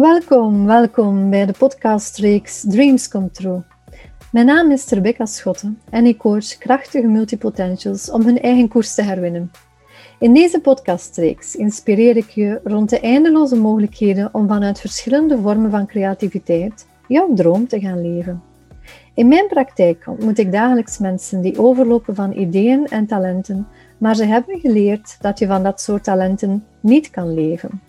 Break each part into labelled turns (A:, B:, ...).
A: Welkom, welkom bij de podcastreeks Dreams Come True. Mijn naam is Rebecca Schotten en ik coach krachtige multipotentials om hun eigen koers te herwinnen. In deze podcastreeks inspireer ik je rond de eindeloze mogelijkheden om vanuit verschillende vormen van creativiteit jouw droom te gaan leven. In mijn praktijk ontmoet ik dagelijks mensen die overlopen van ideeën en talenten, maar ze hebben geleerd dat je van dat soort talenten niet kan leven.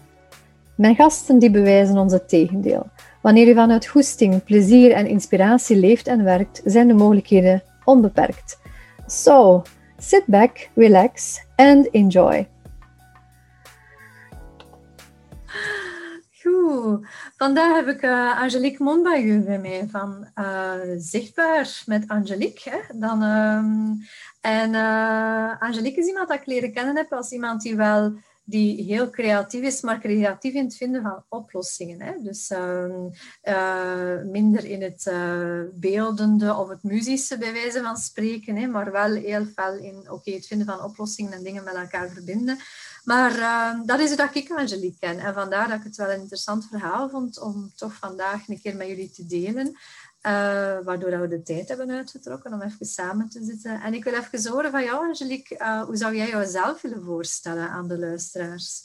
A: Mijn gasten die bewijzen ons het tegendeel. Wanneer je vanuit goesting, plezier en inspiratie leeft en werkt, zijn de mogelijkheden onbeperkt. So, sit back, relax and enjoy. Goed, vandaag heb ik uh, Angelique Monbagu bij mij van uh, Zichtbaar met Angelique. Hè? Dan, um, en uh, Angelique is iemand dat ik leren kennen heb als iemand die wel die heel creatief is, maar creatief in het vinden van oplossingen. Hè? Dus uh, uh, minder in het uh, beeldende of het muzische, bij wijze van spreken, hè? maar wel heel fel in okay, het vinden van oplossingen en dingen met elkaar verbinden. Maar ehm, dat is het dat ik Angelique ken. En vandaar dat ik het wel een interessant verhaal vond om toch vandaag een keer met jullie te delen. Uh, waardoor we de tijd hebben uitgetrokken om even samen te zitten. En ik wil even horen van jou, Angelique. Uh, hoe zou jij jezelf willen voorstellen aan de luisteraars?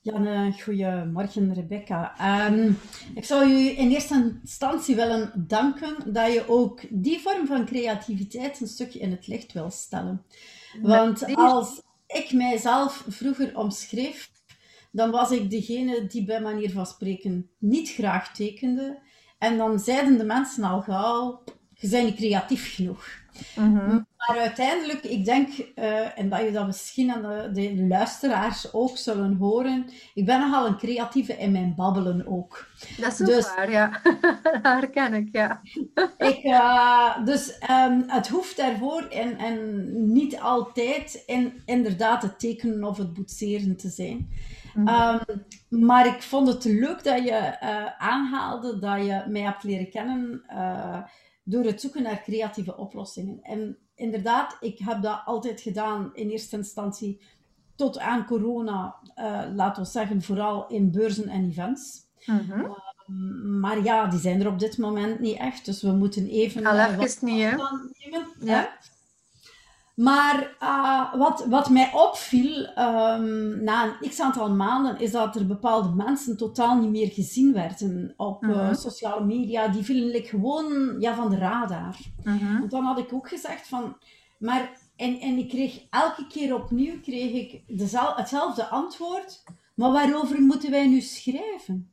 B: Ja, een goedemorgen Rebecca. Um, ik zou je in eerste instantie willen danken dat je ook die vorm van creativiteit een stukje in het licht wil stellen. Want als ik mijzelf vroeger omschreef, dan was ik degene die bij manier van spreken niet graag tekende en dan zeiden de mensen al gauw, je bent niet creatief genoeg. Mhm. Maar uiteindelijk, ik denk, uh, en dat je dat misschien aan de, de, luisteraars ook zullen horen, ik ben nogal een creatieve in mijn babbelen ook.
A: Dat is dus, waar, ja. dat herken ik, ja.
B: ik, uh, dus um, het hoeft daarvoor en, en niet altijd in, inderdaad het tekenen of het boetseren te zijn. Mhm. Ehm, maar ik vond het leuk dat je uh, aanhaalde dat je mij hebt leren kennen uh, door het zoeken naar creatieve oplossingen. En inderdaad, ik heb dat altijd gedaan in eerste instantie tot aan corona, uh, laten we zeggen, vooral in beurzen en events. Mhm. Ehm, maar ja, die zijn er op dit moment niet echt. Dus we moeten even.
A: Al even niet, hè?
B: Nemen, ja. Maar uh, wat, wat mij opviel um, na een x aantal maanden, is dat er bepaalde mensen totaal niet meer gezien werden op uh, sociale media. Die vielen like, gewoon ja, van de radar. -huh. Want dan had ik ook gezegd van... Maar, en, en ik kreeg elke keer opnieuw kreeg ik dezelfde, hetzelfde antwoord. Maar waarover moeten wij nu schrijven?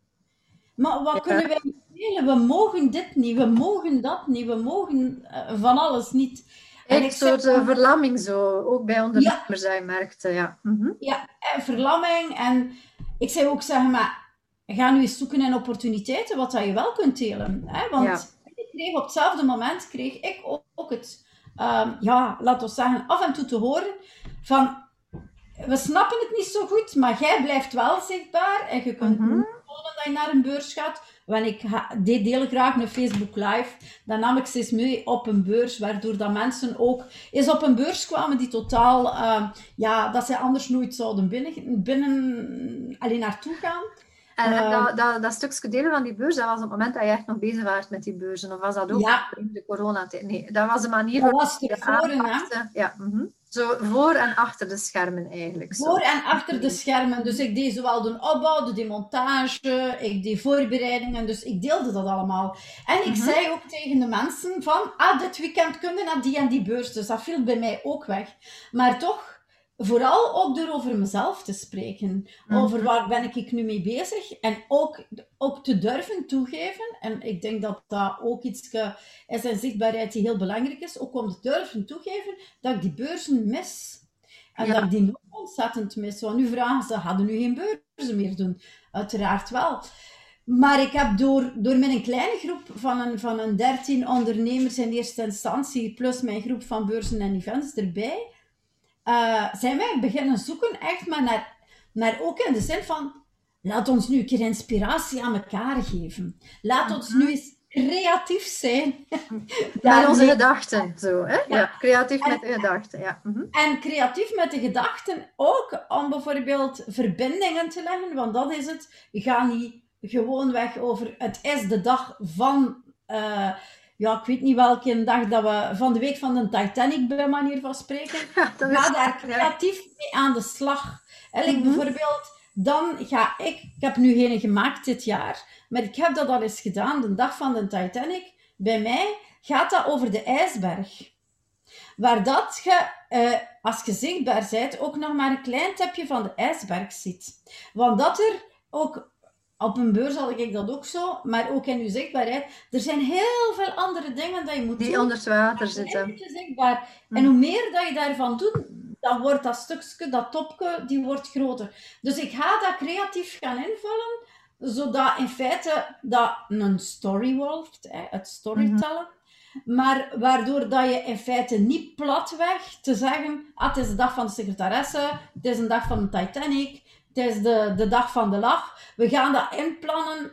B: Maar wat kunnen wij delen? We mogen dit niet, we mogen dat niet, we mogen uh, van alles niet.
A: En een soort verlamming zo, ook bij ondernemers, ja. merkte. Ja.
B: Mm ja, en verlamming. En ik zou ook zeggen, maar ga nu eens zoeken naar opportuniteiten wat dat je wel kunt delen. Hè? Want ja. ik kreeg op hetzelfde moment kreeg ik ook, ook het, um, ja, laten we zeggen, af en toe te horen van, we snappen het niet zo goed, maar jij blijft wel zichtbaar en je kunt mm -hmm. dat je naar een beurs gaat wanneer ik deed deel graag een Facebook Live, dan nam ik ze eens mee op een beurs, waardoor dat mensen ook eens op een beurs kwamen die totaal, uh, ja, dat zij anders nooit zouden binnen, binnen alleen naartoe gaan.
A: En uh, dat, dat, dat stukje delen van die beurs, dat was op het moment dat je echt nog bezig was met die beurzen. Of was dat ook
B: ja.
A: in de coronatijd? Nee, dat was de manier
B: waarop je het
A: Ja, mm -hmm. Zo voor en achter de schermen eigenlijk. Zo.
B: Voor en achter de schermen. Dus ik deed zowel de opbouw, de demontage, ik deed voorbereidingen. Dus ik deelde dat allemaal. En ik mm -hmm. zei ook tegen de mensen van, ah, dit weekend kunnen naar die en die beurs. Dus dat viel bij mij ook weg. Maar toch vooral ook door over mezelf te spreken. Over waar ben ik nu mee bezig. En ook, ook te durven toegeven. En ik denk dat dat ook iets is in zichtbaarheid die heel belangrijk is. Ook om te durven toegeven dat ik die beurzen mis. En ja. dat ik die nog ontzettend mis. Want nu vragen ze, hadden nu geen beurzen meer doen? Uiteraard wel. Maar ik heb door, door mijn kleine groep van een, van een 13 ondernemers in eerste instantie, plus mijn groep van beurzen en events erbij, uh, zijn wij beginnen zoeken echt maar naar, naar ook in de zin van, laat ons nu een keer inspiratie aan elkaar geven. Laat ons nu eens creatief zijn.
A: met onze gedachten, zo. Hè? Ja. creatief met de gedachten, ja. Mhm.
B: En creatief met de gedachten ook om bijvoorbeeld verbindingen te leggen, want dat is het. Gaat niet gewoon weg over het is de dag van... Uh, ja, ik weet niet welke dag dat we van de week van de Titanic bij manier van spreken. Ja, ga daar creatief mee aan de slag. En mm bijvoorbeeld, dan ga ik, ik heb nu geen gemaakt dit jaar, maar ik heb dat al eens gedaan, de dag van de Titanic. Bij mij gaat dat over de ijsberg. Waar dat je, uh, als je zichtbaar bent, ook nog maar een klein tipje van de ijsberg ziet. Want dat er ook op een beurs had ik dat ook zo, maar ook in uw zichtbaarheid. Er zijn heel veel andere dingen dat je moet
A: Die
B: doen. Die
A: onder water zitten.
B: Zichtbaar. Hm. En hoe meer dat je daarvan doet, dan wordt dat stukje, dat topje, die wordt groter. Dus ik ga dat creatief gaan invullen, zodat in feite dat een story wordt, het storytellen. Mhm. Maar waardoor dat je in feite niet platweg te zeggen, ah, het is de dag van de secretaresse, het is een dag van de Titanic, het is de, de dag van de lach. We gaan dat inplannen.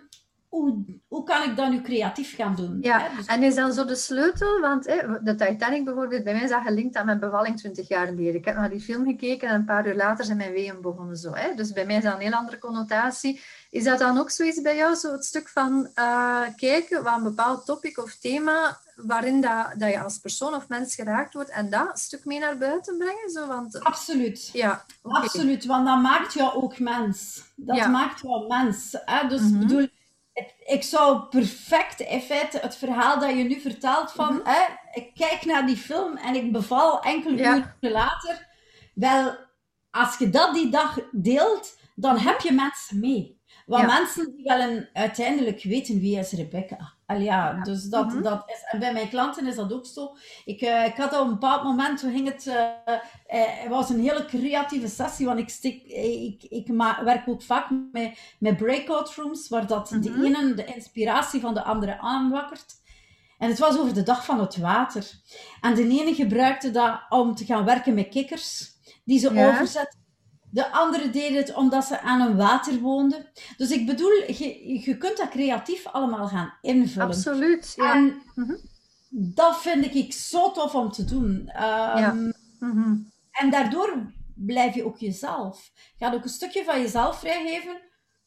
B: Hoe, hoe kan ik dat nu creatief gaan doen?
A: Ja, dus... en is dan zo de sleutel? Want hè, de Titanic bijvoorbeeld, bij mij is dat gelinkt aan mijn bevalling 20 jaar geleden. Ik heb naar die film gekeken en een paar uur later zijn mijn weeën begonnen zo. Hè. Dus bij mij is dat een heel andere connotatie. Is dat dan ook zoiets bij jou, zo het stuk van uh, kijken wat een bepaald topic of thema waarin dat, dat je als persoon of mens geraakt wordt en dat stuk mee naar buiten brengen? Zo, want,
B: Absoluut.
A: Ja,
B: Absoluut, want dat maakt jou ook mens. Dat maakt jou mens. Hè? Dus mm bedoel, ik zou perfect in feite het verhaal dat je nu vertelt van, mhm. hè, ik kijk naar die film en ik beval enkele uur later. Wel, als je dat die dag deelt, dan heb je mensen mee. Want mensen die wel uiteindelijk weten wie is Rebecca. Al ja, dus dat, mhm. dat is, en bij mijn klanten is dat ook zo. Ik, uh, ik had op een bepaald moment, toen ging het, uh, het was een hele creatieve sessie, want ik, stik, ik, ik werk ook vaak met, met breakout rooms, waar dat de mhm. ene de inspiratie van de andere aanwakkert. En het was over de dag van het water. En de ene gebruikte dat om te gaan werken met kikkers, die ze ja. overzetten de andere deden het omdat ze aan een water woonden. Dus ik bedoel, je, je kunt dat creatief allemaal gaan invullen.
A: Absoluut. Ja.
B: En mhm. dat vind ik zo tof om te doen. ja. Mhm. En daardoor blijf je ook jezelf. Je gaat ook een stukje van jezelf vrijgeven.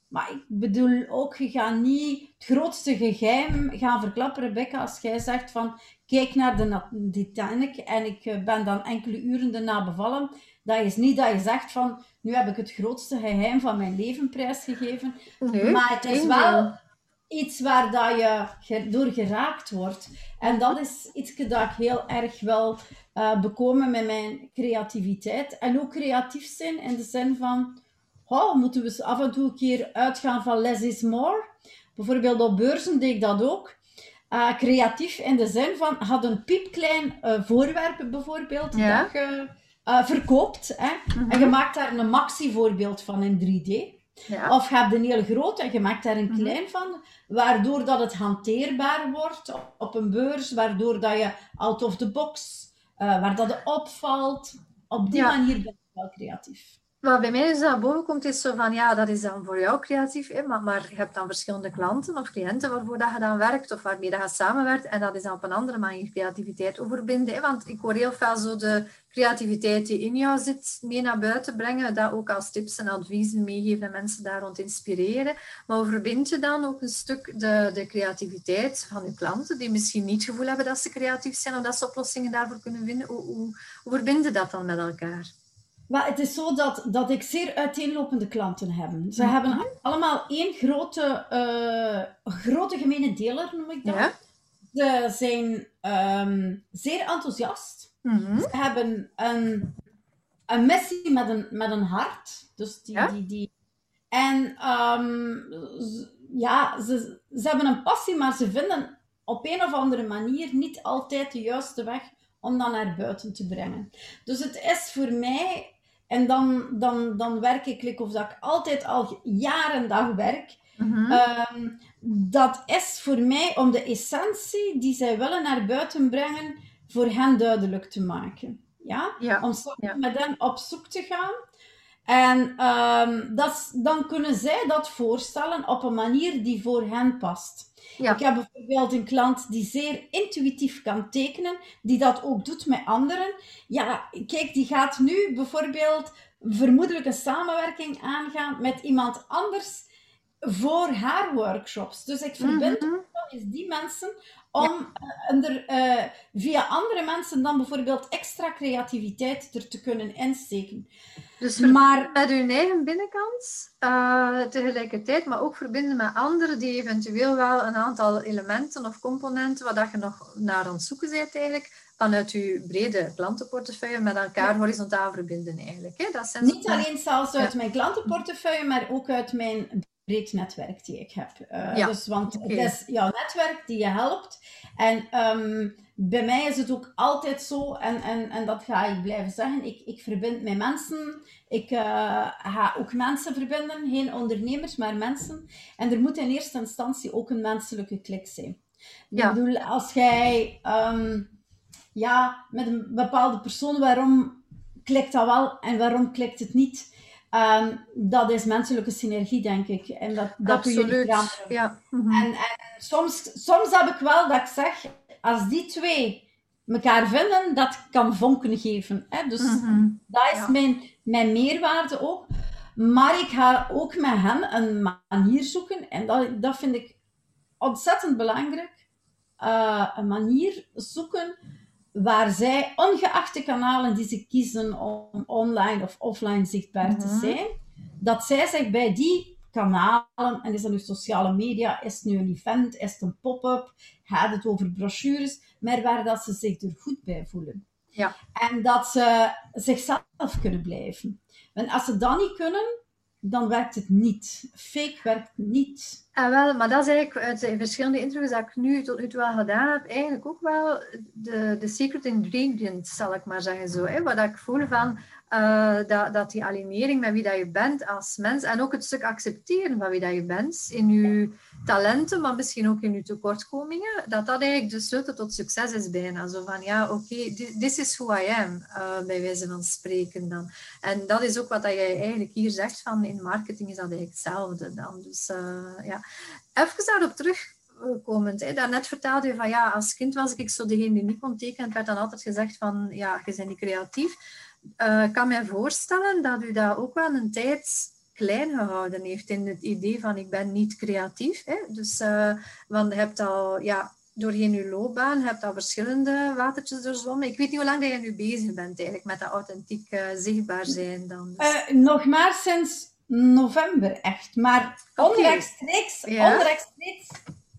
B: Maar ik bedoel ook, je gaat niet het grootste geheim gaan verklappen, Rebecca, als jij zegt van kijk naar de Titanic en ik eh, ben dan enkele uren daarna bevallen. Dat is niet dat je zegt van nu heb ik het grootste geheim van mijn leven prijsgegeven. Nee, maar het is wel iets waar dat je door geraakt wordt. En dat is iets dat ik heel erg wil uh, bekomen met mijn creativiteit. En ook creatief zijn in de zin van, oh, moeten we af en toe een keer uitgaan van less is more. Bijvoorbeeld op beurzen deed ik dat ook. Uh, creatief in de zin van, had een piepklein uh, voorwerp bijvoorbeeld, ja. dat je uh, verkoopt. Hè? En je mhm. maakt daar een maxi-voorbeeld van in 3D. Ja. Of je hebt een heel groot en je maakt daar een mhm. klein van, waardoor dat het hanteerbaar wordt op een beurs, waardoor dat je out of the box, uh, waar dat het opvalt. Op die manier ben je wel creatief.
A: Wat bij mij dus naar boven komt, is zo van, ja, dat is dan voor jou creatief, hè, maar, maar je hebt dan verschillende klanten of cliënten waarvoor dat je dan werkt of waarmee dat je samenwerkt en dat is dan op een andere manier creativiteit overbinden. Hè, want ik hoor heel veel zo de creativiteit die in jou zit mee naar buiten brengen, dat ook als tips en adviezen meegeven en mensen daar rond inspireren. Maar hoe verbind je dan ook een stuk de, de creativiteit van je klanten, die misschien niet het gevoel hebben dat ze creatief zijn of dat ze oplossingen daarvoor kunnen vinden? Hoe, hoe, hoe verbind je dat dan met elkaar?
B: Maar het is zo dat, dat ik zeer uiteenlopende klanten heb. Ze mhm. hebben allemaal één grote, uh, grote gemene deler, noem ik dat. Ja. Ze zijn ehm, zeer enthousiast. Mhm. Ze hebben een, een missie met een, met een hart. Dus die, die, die. En um, ja, ze, ze hebben een passie, maar ze vinden op een of andere manier niet altijd de juiste weg om dat naar buiten te brengen. Dus het is voor mij en dan, dan, dan werk ik, of dat ik altijd al jaren dag werk. Mhm. Ehm, dat is voor mij om de essentie die zij willen naar buiten brengen, voor hen duidelijk te maken. Ja? om met hen op zoek te gaan. En ehm, dat, dan kunnen zij dat voorstellen op een manier die voor hen past.
A: Ja.
B: Ik heb bijvoorbeeld een klant die zeer intuïtief kan tekenen, die dat ook doet met anderen. Ja, kijk, die gaat nu bijvoorbeeld vermoedelijk een samenwerking aangaan met iemand anders voor haar workshops. Dus ik verbind eens die mensen om eh, er, eh, via andere mensen dan bijvoorbeeld extra creativiteit er te kunnen insteken.
A: Dus
B: Maar
A: met uw eigen binnenkant eh, tegelijkertijd, maar ook verbinden met anderen die eventueel wel een aantal elementen of componenten, waar dat je nog naar aan het zoeken bent eigenlijk, vanuit uw brede klantenportefeuille met elkaar horizontaal verbinden eigenlijk. Hè? Dat zijn
B: Niet alleen zelfs uit
A: Ja.
B: mijn klantenportefeuille, maar ook uit mijn breed netwerk die ik heb. Eh,
A: Ja,
B: Dus, want het is jouw netwerk die je helpt. En ehm, bij mij is het ook altijd zo, en, en, en dat ga ik blijven zeggen, ik, ik verbind met mensen. Ik eh, ga ook mensen verbinden, geen ondernemers, maar mensen. En er moet in eerste instantie ook een menselijke klik zijn.
A: Ja.
B: Ik bedoel, als jij ehm, ja, met een bepaalde persoon, waarom klikt dat wel en waarom klikt het niet? Ehm, dat is menselijke synergie, denk ik. En dat, dat je niet
A: absoluut.
B: veranderen.
A: Ja. mhm.
B: En, en soms, soms heb ik wel dat ik zeg, als die twee elkaar vinden, dat kan vonken geven. Hè? Dus
A: Mhm.
B: dat is
A: Ja.
B: mijn, mijn meerwaarde ook. Maar ik ga ook met hen een manier zoeken. En dat, dat vind ik ontzettend belangrijk. Eh, een manier zoeken waar zij, ongeacht de kanalen die ze kiezen om online of offline zichtbaar te
A: Mhm.
B: zijn, dat zij zich bij die kanalen, en is dat nu sociale media, is het nu een event, is het een pop-up, gaat het over brochures, maar waar dat ze zich er goed bij voelen.
A: Ja.
B: En dat ze zichzelf kunnen blijven. En als ze dat niet kunnen, dan werkt het niet. Fake werkt niet.
A: Ah, wel, maar dat is eigenlijk uit de verschillende interviews dat ik nu tot nu toe al gedaan heb, eigenlijk ook wel de, de secret ingredient, zal ik maar zeggen zo. Wat ik voel van eh, dat, dat die alignering met wie dat je bent als mens en ook het stuk accepteren van wie dat je bent in je talenten, maar misschien ook in je tekortkomingen, dat dat eigenlijk de sleutel tot succes is bijna. Zo van, ja, oké, thi- this is who I am, eh, bij wijze van spreken dan. En dat is ook wat dat jij eigenlijk hier zegt, van in marketing is dat eigenlijk hetzelfde dan. Dus eh, ja, even daarop terugkomend. Hè. Daarnet vertelde je van ja, als kind was ik zo degene die niet kon tekenen. Werd dan altijd gezegd van ja, je bent niet creatief. Eh, ik kan me voorstellen dat u dat ook wel een tijd klein gehouden heeft in het idee van ik ben niet creatief. Hè. Dus, eh, want je hebt al ja, doorheen je loopbaan hebt al verschillende watertjes doorzwommen. Ik weet niet hoe lang dat je nu bezig bent eigenlijk met dat authentiek eh, zichtbaar zijn dan. Dus.
B: Eh, nog maar sinds november echt. Maar
A: Oké.
B: onrechtstreeks,
A: Ja.
B: onrechtstreeks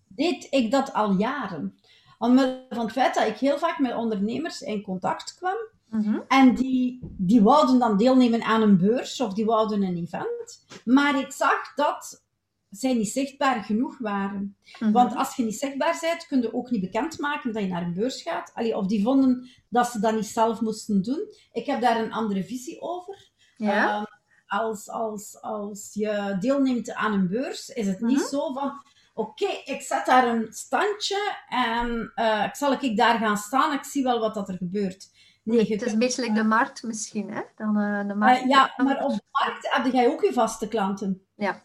B: deed ik dat al jaren. Omwille van het feit dat ik heel vaak met ondernemers in contact kwam.
A: Mhm.
B: En die, die wouden dan deelnemen aan een beurs of die wouden een event. Maar ik zag dat zij niet zichtbaar genoeg waren.
A: Mhm.
B: Want als je niet zichtbaar bent, kun je ook niet bekendmaken dat je naar een beurs gaat. Allee, of die vonden dat ze dat niet zelf moesten doen. Ik heb daar een andere visie over.
A: ja?
B: Ehm, als, als, als je deelneemt aan een beurs, is het niet
A: Mhm.
B: zo van... Oké, ik zet daar een standje en eh, ik zal ik daar gaan staan. Ik zie wel wat dat er gebeurt. Nee,
A: het is een beetje like de markt misschien, hè? Dan, eh, de markt.
B: eh, ja, maar op de markt heb jij ook je vaste klanten.
A: Ja.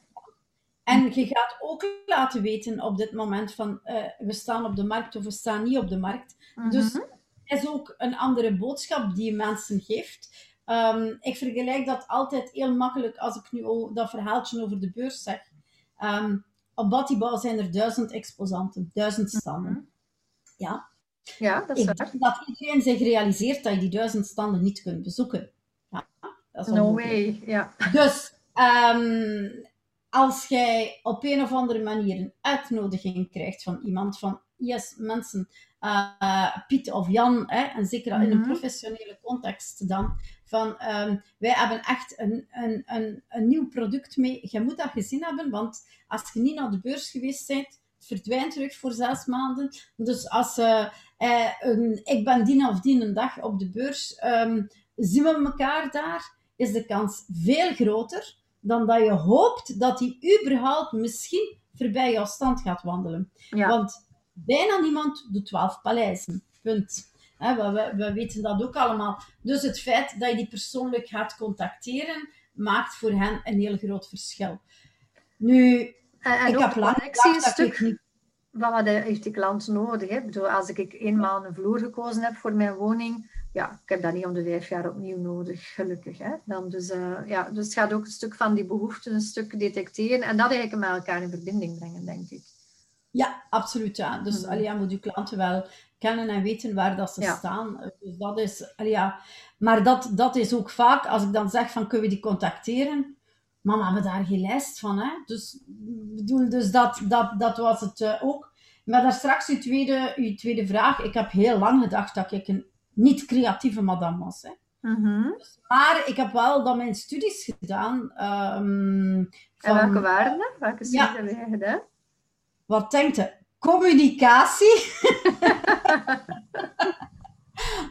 B: En je gaat ook laten weten op dit moment van eh, we staan op de markt of we staan niet op de markt.
A: Mhm.
B: Dus het is ook een andere boodschap die je mensen geeft. Ehm, ik vergelijk dat altijd heel makkelijk als ik nu dat verhaaltje over de beurs zeg. Ehm, op Batibouw zijn er duizend exposanten, duizend standen.
A: Mhm.
B: Ja,
A: ja, dat is
B: ik
A: waar.
B: denk dat iedereen zich realiseert dat je die duizend standen niet kunt bezoeken. Ja, dat is
A: No way, ja.
B: Dus ehm, als jij op een of andere manier een uitnodiging krijgt van iemand van yes, mensen, eh, Piet of Jan, hè, en zeker in een
A: Mhm.
B: professionele context dan, van ehm, wij hebben echt een, een, een, een nieuw product mee. Je moet dat gezien hebben, want als je niet naar de beurs geweest bent, verdwijnt terug voor zes maanden. Dus als eh, een, ik ben die of die een dag op de beurs, ehm, zien we elkaar daar, is de kans veel groter dan dat je hoopt dat hij überhaupt misschien voorbij jouw stand gaat wandelen.
A: ja.
B: Want bijna niemand doet 12 paleizen. Punt. We, we weten dat ook allemaal. Dus het feit dat je die persoonlijk gaat contacteren, maakt voor hen een heel groot verschil. Nu,
A: En, en
B: ik
A: ook
B: heb lang
A: connectie een
B: gedacht dat ik
A: stuk
B: niet...
A: van wat heeft die klant nodig. Hè? Ik bedoel, als ik eenmaal een vloer gekozen heb voor mijn woning, ja, ik heb dat niet om de vijf jaar opnieuw nodig, gelukkig. Hè? Dan dus, eh, ja, dus het gaat ook een stuk van die behoeften een stuk detecteren en dat eigenlijk met elkaar in verbinding brengen, denk ik.
B: Ja, absoluut. Ja. Dus ja, moet je klanten wel kennen en weten waar dat ze
A: Ja.
B: staan. Dus dat is, ja. Maar dat, dat is ook vaak, als ik dan zeg van kunnen we die contacteren, maar we hebben daar geen lijst van. Hè? Dus, bedoel, dus dat, dat, dat was het eh, ook. Maar daar straks uw tweede, uw tweede vraag. Ik heb heel lang gedacht dat ik een niet-creatieve madame was. Hè?
A: Mhm.
B: Maar ik heb wel dan mijn studies gedaan. ehm,
A: En
B: van,
A: welke waren dat? Welke studies
B: Ja.
A: heb jij gedaan?
B: Wat denkt je? Communicatie,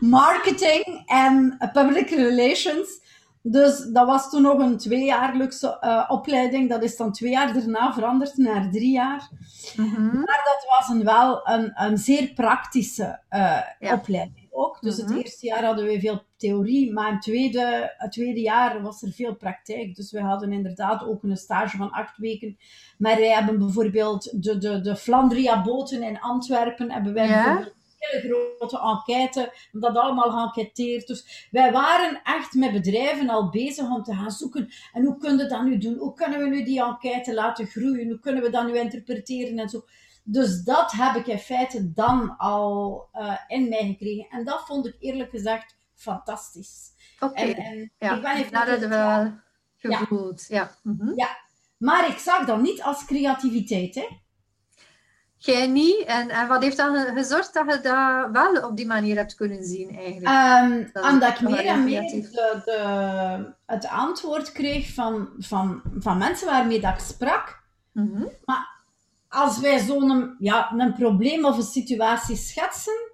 B: marketing en public relations. Dus dat was toen nog een tweejaarlijkse eh, opleiding. Dat is dan twee jaar daarna veranderd naar drie jaar.
A: Mhm.
B: Maar dat was een, wel een, een zeer praktische eh,
A: Ja.
B: opleiding ook. Dus
A: Mhm.
B: het eerste jaar hadden we veel theorie, maar het tweede, het tweede jaar was er veel praktijk. Dus we hadden inderdaad ook een stage van acht weken. Maar wij hebben bijvoorbeeld de, de, de Flandria-boten in Antwerpen, hebben wij
A: Ja.
B: Hele grote enquête, dat allemaal geënquêteerd. Dus wij waren echt met bedrijven al bezig om te gaan zoeken. En hoe kunnen we dat nu doen? Hoe kunnen we nu die enquête laten groeien? Hoe kunnen we dat nu interpreteren en zo? Dus dat heb ik in feite dan al eh, in mij gekregen. En dat vond ik eerlijk gezegd fantastisch.
A: Oké,
B: En, en
A: ja,
B: ik ben even
A: dat hadden we wel
B: Ja.
A: gevoeld. Ja. Mhm.
B: Maar ik zag dat niet als creativiteit. Hè?
A: Jij niet. En, en wat heeft dan gezorgd dat je dat wel op die manier hebt kunnen zien, eigenlijk?
B: Ehm
A: Dat
B: omdat ik meer en meer de, de, het antwoord kreeg van, van, van mensen waarmee dat ik sprak.
A: Mhm.
B: Als wij zo'n ja, een probleem of een situatie schetsen,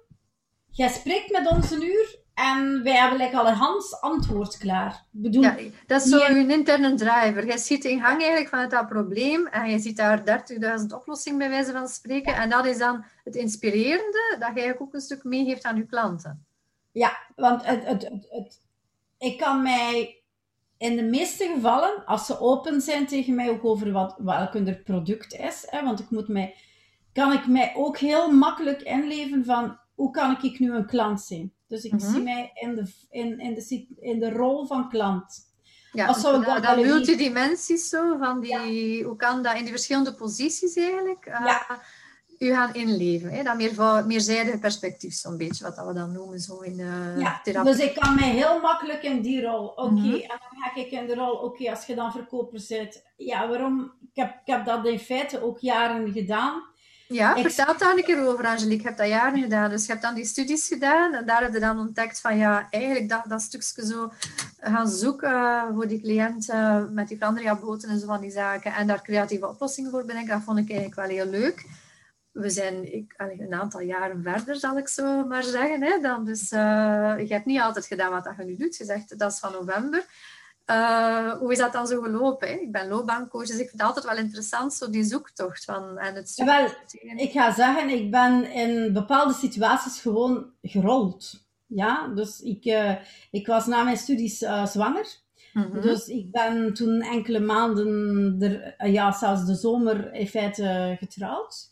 B: jij spreekt met ons een uur en wij hebben like, al een Hans antwoord klaar. Bedoel,
A: Ja, dat is zo je interne driver. Je ziet in gang eigenlijk van dat probleem en je ziet daar 30.000 oplossingen bij wijze van spreken. En dat is dan het inspirerende dat je eigenlijk ook een stuk meegeeft aan je klanten.
B: Ja, want het, het, het, het- ik kan mij in de meeste gevallen, als ze open zijn tegen mij ook over wat, welk hun product is, hè, want ik moet mij, kan ik mij ook heel makkelijk inleven van hoe kan ik nu een klant zijn. Dus ik
A: Mhm.
B: zie mij in de, in, in, de, in de rol van klant.
A: Ja,
B: Als zou ik
A: dat,
B: dat
A: multidimensies zo, van die, hoe kan dat in die verschillende posities eigenlijk eh,
B: Ja.
A: u gaan inleven. Hè? Dat meer, meerzijdige perspectief, zo'n beetje, wat dat we dan noemen zo in de
B: Ja,
A: therapie.
B: dus ik kan mij heel makkelijk in die rol. Oké,
A: Mhm.
B: en dan ga ik in de rol, oké, als je dan verkoper zit. Ja, waarom? Ik heb, ik heb dat in feite ook jaren gedaan.
A: Ja,
B: Ik-
A: vertel daar een keer over, Angelique. Je hebt dat jaren gedaan. Dus je hebt dan die studies gedaan en daar heb je dan ontdekt van ja, eigenlijk dat, dat stukje zo gaan zoeken voor die cliënten met die Flandria-boten en zo van die zaken en daar creatieve oplossingen voor bedenken. Dat vond ik eigenlijk wel heel leuk. We zijn ik, een aantal jaren verder, zal ik zo maar zeggen. Hè, dan. Dus eh, je hebt niet altijd gedaan wat dat je nu doet. Je zegt dat is van november. Eh, hoe is dat dan zo gelopen? Hè? Ik ben loopbaancoach, dus ik vind het altijd wel interessant, zo die zoektocht van en het stuk-
B: Wel, Ik ga zeggen, ik ben in bepaalde situaties gewoon gerold. Ja, dus ik, eh, ik was na mijn studies eh, zwanger.
A: Mhm.
B: Dus ik ben toen enkele maanden, er, ja, zelfs de zomer in feite getrouwd.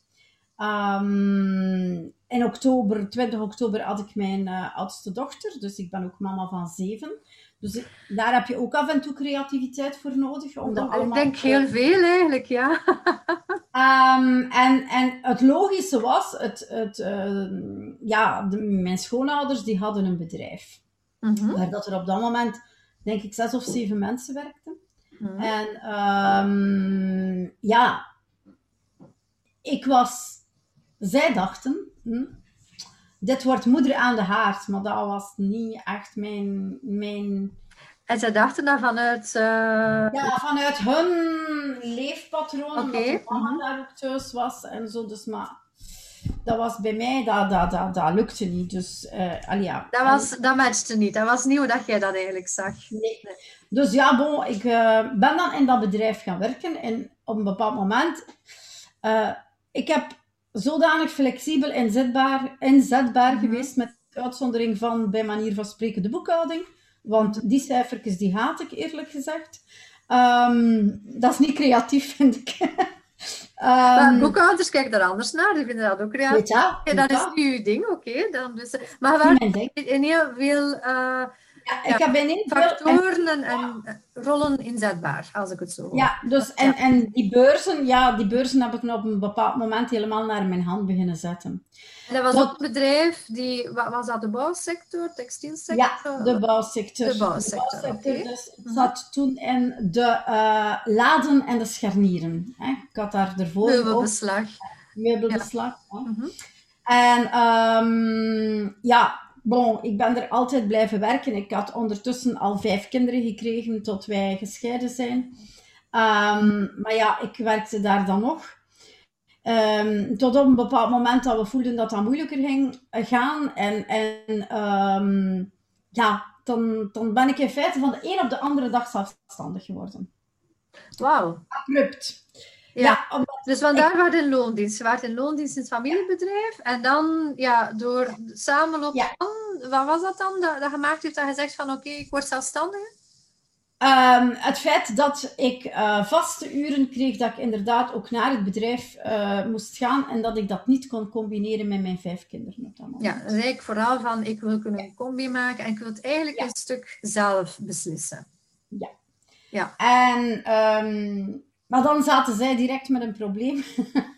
B: Ehm, in oktober, 20 oktober had ik mijn oudste dochter, dus ik ben ook mama van zeven. Dus ik- daar heb je ook af en toe creativiteit voor nodig. Om dat
A: Ik
B: allemaal
A: denk
B: te-
A: heel veel eigenlijk, ja.
B: Ehm, en, en het logische was, het, het, eh, ja, de, mijn schoonouders die hadden een bedrijf.
A: Mhm.
B: Waar dat er op dat moment, denk ik, zes of zeven mensen werkten.
A: Mhm.
B: En ehm, ja, ik was, zij dachten, hm, dit wordt moeder aan de haard, maar dat was niet echt mijn, mijn
A: En zij dachten dan vanuit... eh,
B: ja, vanuit hun leefpatroon,
A: Oké,
B: de mama
A: mhm.
B: daar ook thuis was en zo, dus maar dat was bij mij, dat, dat, dat, dat lukte niet, dus ja.
A: dat, was, dat matchte niet. Dat was hoe dat jij dat eigenlijk zag.
B: Nee. Dus ja, bon, ik eh, ben dan in dat bedrijf gaan werken en op een bepaald moment, ik heb zodanig flexibel inzetbaar, inzetbaar
A: Mhm.
B: geweest met uitzondering van bij manier van spreken de boekhouding. Want die cijfertjes die haat ik eerlijk gezegd. Ehm, dat is niet creatief, vind ik.
A: Um, boekhouders kijken daar anders naar, die vinden dat ook creatief.
B: Ja,
A: dat is nu uw ding, oké. dan dus, maar waar in heel veel uh,
B: ja, ik heb
A: factoren en, en, rollen inzetbaar, als ik het zo hoor.
B: Ja, dus, en, en die beurzen, ja, die beurzen heb ik op een bepaald moment helemaal naar mijn hand beginnen zetten.
A: En dat was ook een bedrijf, die, was dat de bouwsector, textielsector?
B: Ja, de bouwsector.
A: De bouwsector, de bouwsector
B: Dus ik zat toen in de uh, laden en de scharnieren. Hè. Ik had daar ervoor
A: Meubelbeslag.
B: Meubelbeslag, ja. Mm -hmm. En um, ja, bon, ik ben er altijd blijven werken. Ik had ondertussen al vijf kinderen gekregen tot wij gescheiden zijn. Um, maar ja, ik werkte daar dan nog. Um, tot op een bepaald moment dat we voelden dat dat moeilijker ging gaan. En, en um, ja, dan, dan ben ik in feite van de een op de andere dag zelfstandig geworden.
A: Wauw.
B: Abrupt.
A: Ja, ja dus vandaar ik... in loondienst. Je werd in loondienst in het familiebedrijf. En dan, ja, door samenloop ja. wat was dat dan? Dat, dat je maakt heeft dat je zegt van, oké, okay, ik word zelfstandig?
B: Um, het feit dat ik uh, vaste uren kreeg, dat ik inderdaad ook naar het bedrijf uh, moest gaan en dat ik dat niet kon combineren met mijn vijf kinderen op dat moment.
A: Ja, dan zei ik vooral van, ik wil kunnen een combi maken en ik wil het eigenlijk ja. een stuk zelf beslissen.
B: Ja.
A: Ja.
B: En, um, maar dan zaten zij direct met een probleem.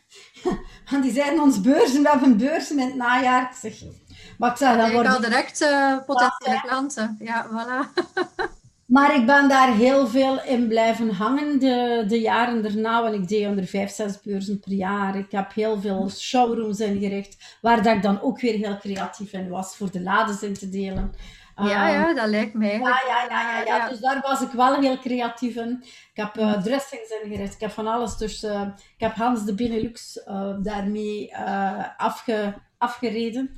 B: Want die zeiden ons beurzen, we hebben beurzen in het najaar. Ik zeg, maar ik zeg, dan
A: worden... al direct uh, potentiële klanten. Ja, voilà.
B: Maar ik ben daar heel veel in blijven hangen de, de jaren daarna. Want ik deed onder vijf, zes beurzen per jaar. Ik heb heel veel showrooms ingericht. Waar dat ik dan ook weer heel creatief in was. Voor de lades in te delen.
A: Ja, um, ja, dat lijkt mij.
B: Ja, ja, ja, ja, ja, Dus daar was ik wel heel creatief in. Ik heb uh, dressings ingericht. Ik heb van alles. Dus uh, ik heb Hans de Benelux daarmee afge, afgereden.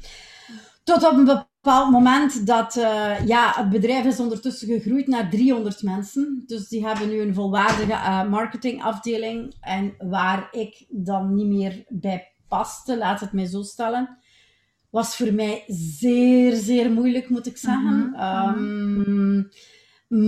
B: Tot op een bepaald moment dat uh, ja, het bedrijf is ondertussen gegroeid naar 300 mensen. Dus die hebben nu een volwaardige uh, marketingafdeling. En waar ik dan niet meer bij paste, laat het mij zo stellen, was voor mij zeer, zeer moeilijk, moet ik zeggen. Mm -hmm. um,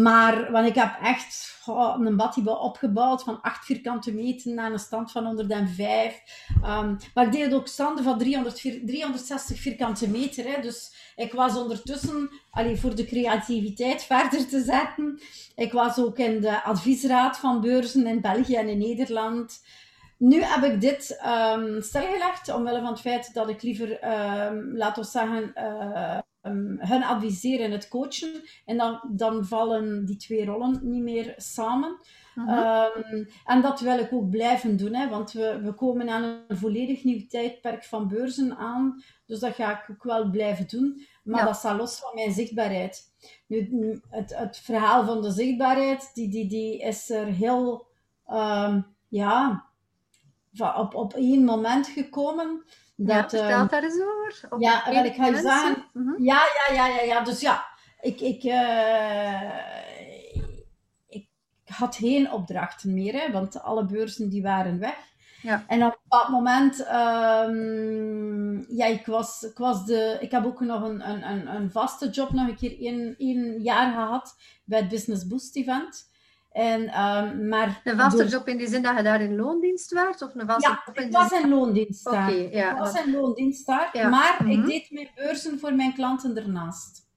B: maar want ik heb echt oh, een badhibba opgebouwd van 8 vierkante meter naar een stand van 105. Um, maar ik deed ook standen van 300, 360 vierkante meter. Hè. Dus ik was ondertussen, allee, voor de creativiteit verder te zetten, ik was ook in de adviesraad van beurzen in België en in Nederland. Nu heb ik dit um, stilgelegd, omwille van het feit dat ik liever, um, laten we zeggen, uh, um, hun adviseren en het coachen. En dan, dan vallen die twee rollen niet meer samen. Um, en dat wil ik ook blijven doen, hè, want we, we komen aan een volledig nieuw tijdperk van beurzen aan. Dus dat ga ik ook wel blijven doen. Maar ja. dat staat los van mijn zichtbaarheid. Nu, het, het verhaal van de zichtbaarheid, die, die, die is er heel, ja, op, op één moment gekomen.
A: Dat, ja, vertel um, daar eens over.
B: Op ja, wat ik ga je zeggen. -huh. ja, ja, ja, ja, ja. Dus ja, ik, ik, uh, ik had geen opdrachten meer, hè, want alle beurzen die waren weg.
A: Ja.
B: En op dat moment, um, ja, ik was, ik was de, ik heb ook nog een, een, een vaste job nog een keer één, één jaar gehad bij het Business Boost Event. En, um, maar
A: een vaste door... job in die zin dat je daar in loondienst werd? Of een vaste
B: ja,
A: job in
B: ik was in loondienst daar.
A: Okay, ja,
B: ik was in loondienst daar, ja. maar mm -hmm. ik deed mijn beurzen voor mijn klanten ernaast.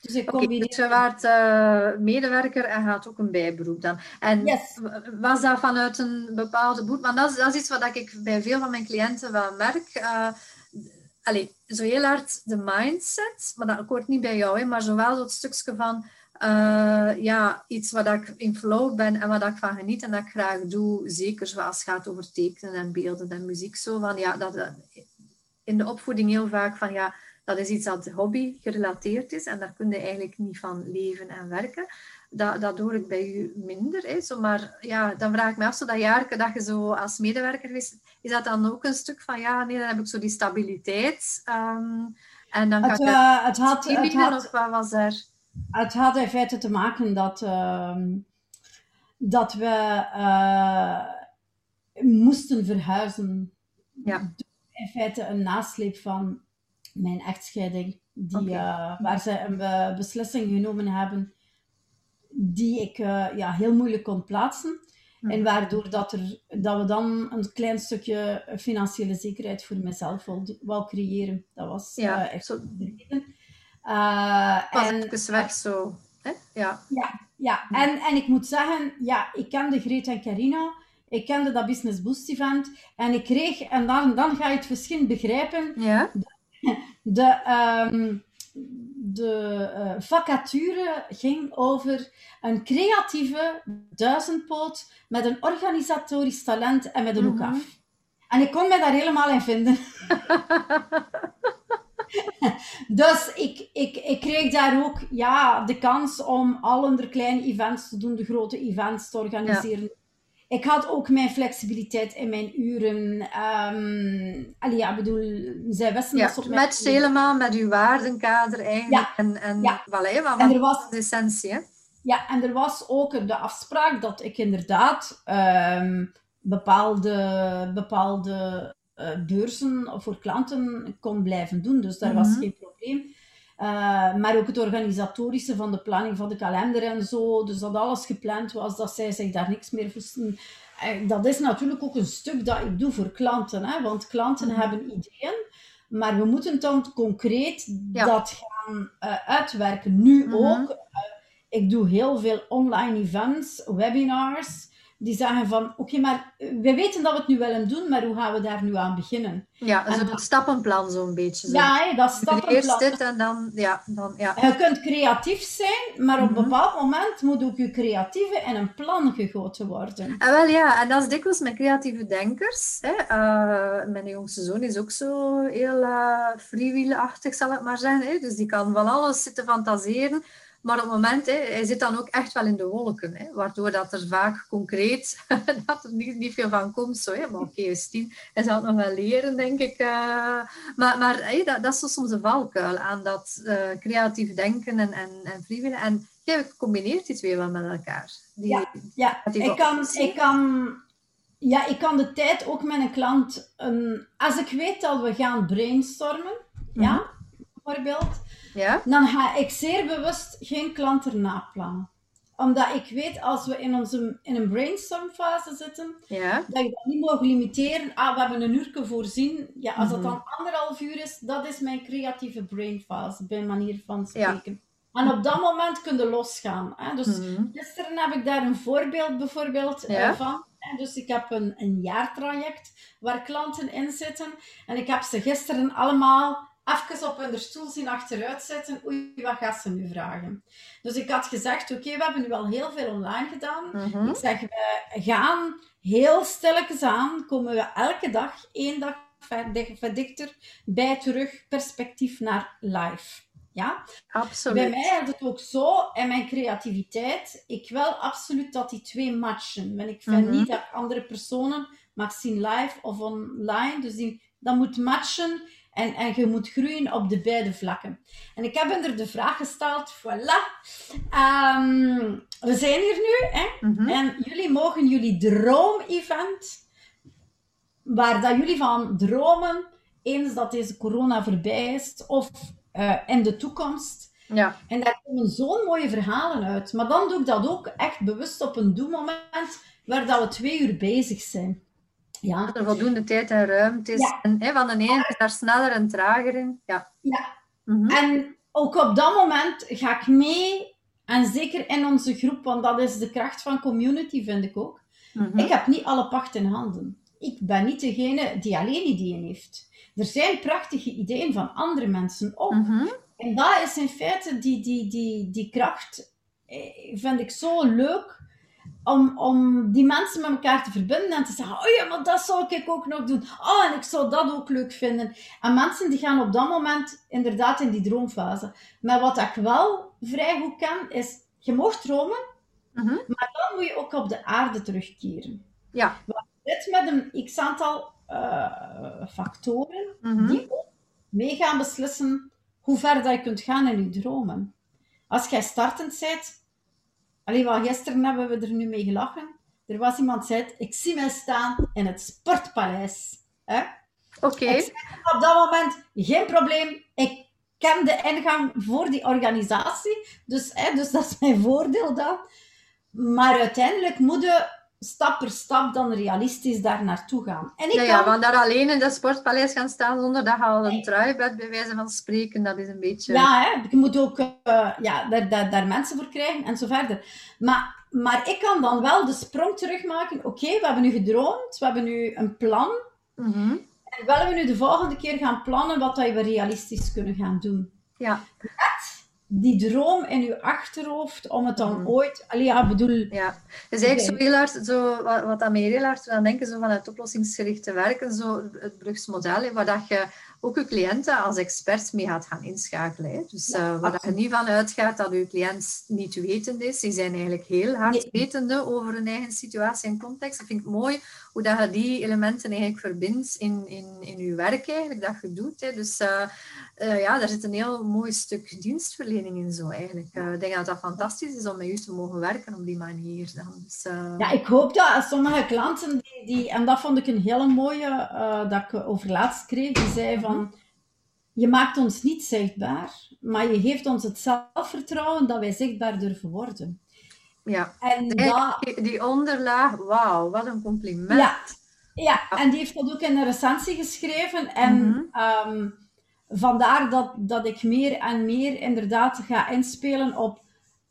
A: Dus ik okay, dus je werd uh, medewerker en gaat ook een bijberoep dan. En
B: yes.
A: was dat vanuit een bepaalde boet? Want dat is, dat is iets wat ik bij veel van mijn cliënten wel merk. Uh, allee, zo heel hard de mindset, maar dat hoort niet bij jou, hè, maar zowel dat stukje van uh, ja, iets waar ik in flow ben en waar ik van geniet en dat ik graag doe. Zeker zoals het gaat over tekenen en beelden en muziek. Zo van, ja, dat, in de opvoeding heel vaak van ja, dat is iets dat hobby gerelateerd is en daar kun je eigenlijk niet van leven en werken. Dat, dat hoor ik bij u minder. Hè. Zo, maar ja, dan vraag ik me af, zo dat jaar dat je zo als medewerker is, is dat dan ook een stuk van ja, nee, dan heb ik zo die stabiliteit. Um, en dan kan
B: het, uh, het had,
A: het had, of wat was er?
B: Het had in feite te maken dat, uh, dat we uh, moesten verhuizen.
A: Ja.
B: In feite een nasleep van mijn echtscheiding, die,
A: Oké.
B: eh, waar ze een be- beslissing genomen hebben die ik eh, ja, heel moeilijk kon plaatsen.
A: Mhm.
B: En waardoor dat, er, dat we dan een klein stukje financiële zekerheid voor mezelf wou, wou creëren. Dat was
A: Ja,
B: eh, echt
A: zo-
B: de reden. Eh,
A: Pas
B: en,
A: even weg zo. Hè? Ja.
B: ja, ja. En, en ik moet zeggen, ja, ik kende Greet en Carina. Ik kende dat Business Boost event. En ik kreeg, en dan, dan ga je het verschil begrijpen,
A: Ja?
B: de, ehm, de eh, vacature ging over een creatieve duizendpoot met een organisatorisch talent en met een hoek
A: Mhm.
B: af. En ik kon me daar helemaal in vinden. dus ik, ik, ik kreeg daar ook ja, de kans om al de kleine events te doen, de grote events te organiseren. Ik had ook mijn flexibiliteit in mijn uren. Ehm allee, ja, bedoel, zij wisten
A: Ja,
B: dat ze op mijn-
A: matcht helemaal met uw waardenkader eigenlijk. En, en,
B: Ja.
A: voilà, hè, want
B: En er was
A: de essentie. Hè?
B: Ja, en er was ook de afspraak dat ik inderdaad ehm, bepaalde, bepaalde eh, beurzen voor klanten kon blijven doen. Dus daar was
A: Mhm.
B: geen probleem. Eh, maar ook het organisatorische van de planning van de kalender en zo. Dus dat alles gepland was, dat zij zich daar niks meer moesten. Eh, dat is natuurlijk ook een stuk dat ik doe voor klanten. Hè? Want klanten
A: Mhm.
B: hebben ideeën. Maar we moeten dan concreet
A: Ja.
B: dat gaan eh, uitwerken. Nu
A: Mhm.
B: ook. Ik doe heel veel online events, webinars. Die zeggen van, oké, maar we weten dat we het nu willen doen, maar hoe gaan we daar nu aan beginnen?
A: Ja,
B: En
A: zo
B: dan-
A: het stappenplan zo'n beetje. Zo.
B: Ja, dat
A: Eerst
B: stappenplan.
A: dit en dan... Ja, dan ja.
B: Je kunt creatief zijn, maar op een
A: Mhm.
B: bepaald moment moet ook je creatieve in een plan gegoten worden.
A: En wel ja, en dat is dikwijls met creatieve denkers. Hè. Eh, mijn jongste zoon is ook zo heel eh freewheelachtig, zal ik maar zeggen. Hè. Dus die kan van alles zitten fantaseren. Maar op het moment, hè, hij zit dan ook echt wel in de wolken. Hè, waardoor dat er vaak concreet dat er niet, niet veel van komt. Zo, hè. Maar oké, okay, Stien, hij zal het nog wel leren, denk ik. eh. maar maar dat, dat is soms een valkuil aan dat eh, creatief denken en, en, en freewheelen. En jij combineert die twee wel met elkaar. Die,
B: Ja. Ja, ik kan, ik, kan, ja, ik kan de tijd ook met een klant... Een, als ik weet dat we gaan brainstormen, ja, bijvoorbeeld...
A: Ja?
B: dan ga ik zeer bewust geen klant erna plannen. Omdat ik weet, als we in, onze, in een brainstormfase zitten,
A: Ja.
B: dat je dat niet mag limiteren. Ah, we hebben een uurtje voorzien. Ja, als dat
A: Mhm.
B: dan anderhalf uur is, dat is mijn creatieve brainfase, bij manier van
A: Ja.
B: spreken. En op dat moment kun je losgaan. Hè? Dus
A: Mhm.
B: gisteren heb ik daar een voorbeeld bijvoorbeeld eh,
A: Ja.
B: van. Hè? Dus ik heb een, een jaartraject waar klanten in zitten. En ik heb ze gisteren allemaal even op hun stoel zien achteruit zetten. Oei, wat gaat ze nu vragen? Dus ik had gezegd, oké, we hebben nu al heel veel online gedaan.
A: Mhm.
B: Ik zeg, we gaan heel stilletjes aan, komen we elke dag, één dag verdi- verdichter, bij terug perspectief naar live. Ja?
A: Absoluut.
B: Bij mij is het ook zo, in mijn creativiteit, ik wil absoluut dat die twee matchen. Want ik vind
A: Mhm.
B: niet dat andere personen mag zien live of online. Dus die, dat moet matchen en, en je moet groeien op de beide vlakken. En ik heb er de vraag gesteld, voilà. Ehm, we zijn hier nu, hè?
A: Mhm.
B: En jullie mogen jullie droom-event, waar dat jullie van dromen, eens dat deze corona voorbij is, of eh, in de toekomst.
A: Ja.
B: En daar komen zo'n mooie verhalen uit. Maar dan doe ik dat ook echt bewust op een doelmoment, waar dat we twee uur bezig zijn. Ja,
A: Dat er voldoende tijd en ruimte is.
B: Ja.
A: En hè, van de ene is daar sneller en trager in. Ja.
B: Ja.
A: Mhm.
B: En ook op dat moment ga ik mee, en zeker in onze groep, want dat is de kracht van community, vind ik ook.
A: Mhm.
B: Ik heb niet alle pacht in handen. Ik ben niet degene die alleen ideeën heeft. Er zijn prachtige ideeën van andere mensen ook.
A: Mhm.
B: En dat is in feite die, die, die, die kracht, eh, vind ik zo leuk. Om, om die mensen met elkaar te verbinden en te zeggen: Oh ja, maar dat zou ik ook nog doen. Oh, en ik zou dat ook leuk vinden. En mensen die gaan op dat moment inderdaad in die droomfase. Maar wat ik wel vrij goed kan, is: je mag dromen,
A: Mhm.
B: maar dan moet je ook op de aarde terugkeren.
A: Ja.
B: Dit met een x aantal eh, factoren
A: Mhm.
B: die ook mee gaan beslissen hoe ver dat je kunt gaan in je dromen. Als jij startend bent, alleen wat gisteren hebben we er nu mee gelachen. Er was iemand die zei, ik zie mij staan in het sportpaleis. Hè?
A: Oké.
B: Op dat moment, geen probleem, ik ken de ingang voor die organisatie. Dus, hè, dus dat is mijn voordeel dan. Maar uiteindelijk moet je stap per stap dan realistisch daar naartoe gaan. En ik
A: ja,
B: kan...
A: ja, want daar alleen in de sportpaleis gaan staan zonder dat je al een trui bent, bij wijze van spreken, dat is een beetje...
B: Ja, hè, je moet ook uh, ja, daar, daar, daar mensen voor krijgen en zo verder. Maar, maar ik kan dan wel de sprong terugmaken. Oké, we hebben nu gedroomd, we hebben nu een plan.
A: Mm -hmm.
B: En willen we nu de volgende keer gaan plannen wat we realistisch kunnen gaan doen?
A: Ja.
B: Die droom in je achterhoofd om het dan
A: Mhm.
B: ooit... Allee, ja, bedoel...
A: Ja, dus eigenlijk zo heel hard, zo, wat, wat aan mij heel hard aan denken, zo van het oplossingsgericht te werken, zo het Brugsmodel, waar dat je ook je cliënten als expert mee gaat gaan inschakelen. Hè. Dus
B: Ja,
A: eh, waar dat je niet van uitgaat dat je cliënt niet wetend is. Die zijn eigenlijk heel hard
B: Nee.
A: wetende over hun eigen situatie en context. Ik vind het mooi hoe dat je die elementen eigenlijk verbindt in, in, in je werk eigenlijk, dat je doet. Hè. Dus eh, eh, ja, daar zit een heel mooi stuk dienstverlening in zo eigenlijk. Eh, ik denk dat dat fantastisch is om met u te mogen werken op die manier. Dan. Dus,
B: Ja, ik hoop dat sommige klanten, die, die, en dat vond ik een hele mooie, dat ik over laatst kreeg, die zei van, je maakt ons niet zichtbaar, maar je geeft ons het zelfvertrouwen dat wij zichtbaar durven worden.
A: Ja.
B: En dat,
A: die, die onderlaag, wauw, wat een compliment.
B: ja, ja, en die heeft dat ook in een recensie geschreven. En
A: Mhm.
B: ehm, vandaar dat, dat ik meer en meer inderdaad ga inspelen op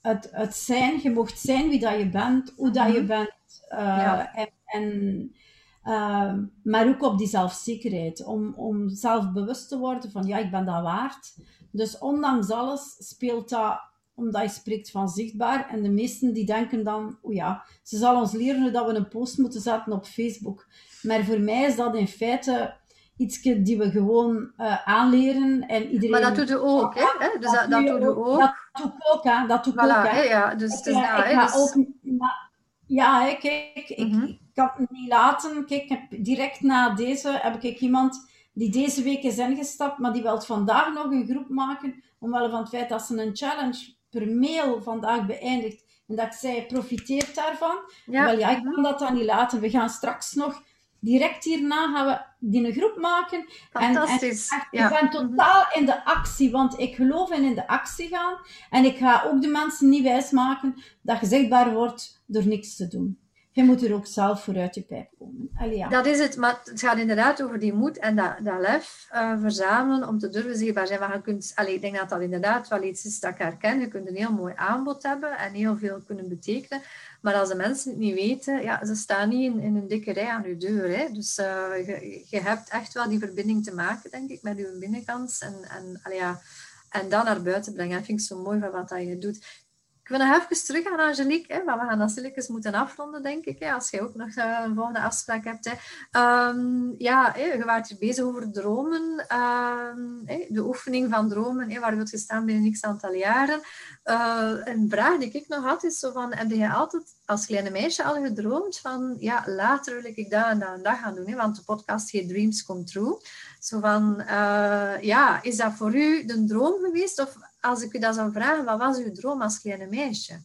B: het, het zijn. Je mocht zijn wie dat je bent, hoe dat je
A: Mhm.
B: bent. eh,
A: Ja.
B: En, en, ehm, maar ook op die zelfzekerheid. Om, om zelf bewust te worden van ja, ik ben dat waard. Dus ondanks alles speelt dat, omdat je spreekt van zichtbaar. En de meesten die denken dan, o ja, ze zal ons leren dat we een post moeten zetten op Facebook. Maar voor mij is dat in feite iets die we gewoon eh, aanleren. En iedereen...
A: Maar dat doet u ook, hè? hè? Dus dat, dat doet u ook.
B: Dat doe ik ook, hè. Dat doe ik
A: Voilà,
B: ook, hè.
A: ja. Dus het is
B: ik
A: Dus-
B: ook... maar- ja, hè, kijk, ik,
A: Mhm.
B: ik kan het niet laten. Kijk, direct na deze heb ik iemand die deze week is ingestapt, maar die wil vandaag nog een groep maken, omwille van het feit dat ze een challenge per mail vandaag beëindigt. En dat ik zei, profiteert daarvan.
A: ja.
B: Wel ja, ik kan dat dan niet laten. We gaan straks nog, direct hierna gaan we die een groep maken. En, en
A: Fantastisch.
B: echt,
A: ja.
B: ik ben totaal in de actie, want ik geloof in in de actie gaan. En ik ga ook de mensen niet wijsmaken dat je zichtbaar wordt door niks te doen. Je moet er ook zelf vooruit je pijp komen. Allee, ja.
A: Dat is het, maar het gaat inderdaad over die moed en dat, dat lef eh, verzamelen om te durven zichtbaar zijn. Maar je kunt, allee, ik denk dat dat inderdaad wel iets is dat ik herken. Je kunt een heel mooi aanbod hebben en heel veel kunnen betekenen. Maar als de mensen het niet weten, ja, ze staan niet in, in een dikke rij aan je deur. Hè. Dus eh, je, hebt echt wel die verbinding te maken, denk ik, met je binnenkant. En, en, allee, ja, en dan naar buiten brengen. Dat vind ik zo mooi van wat dat je doet. Ik wil nog even terug aan Angelique, hè, want we gaan dat stilletjes moeten afronden, denk ik. Als jij ook nog eh, een volgende afspraak hebt. Hè. Ehm, ja, je waart hier bezig over dromen. ehm, hè, de oefening van dromen, hè, waar wil je staan binnen x aantal jaren. Eh, een vraag die ik nog had, is zo van, heb je altijd als kleine meisje al gedroomd van, ja, later wil ik dat en dat en dat gaan doen, hè, want de podcast heet Dreams Come True. Zo van, eh, ja, is dat voor u de droom geweest? Of als ik u dat zou vragen, wat was uw droom als kleine meisje?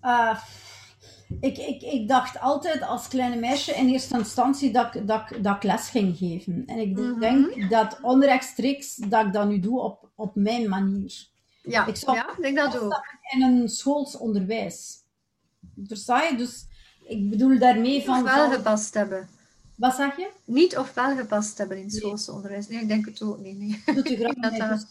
B: Eh, ik, ik, ik dacht altijd als kleine meisje in eerste instantie dat, ik- dat, dat ik les ging geven. En ik
A: Mhm.
B: denk dat onrechtstreeks dat ik dat nu doe op, op mijn manier.
A: Ja,
B: Ik zou-
A: ja denk dat ook.
B: In een schools onderwijs. Versta je? Dus ik bedoel daarmee
A: Of
B: van...
A: wel
B: van-
A: gepast hebben.
B: wat zeg je?
A: Niet of wel gepast hebben in het schoolse onderwijs. Nee, ik denk het ook niet. Nee.
B: Doet u graag
A: Dat dat-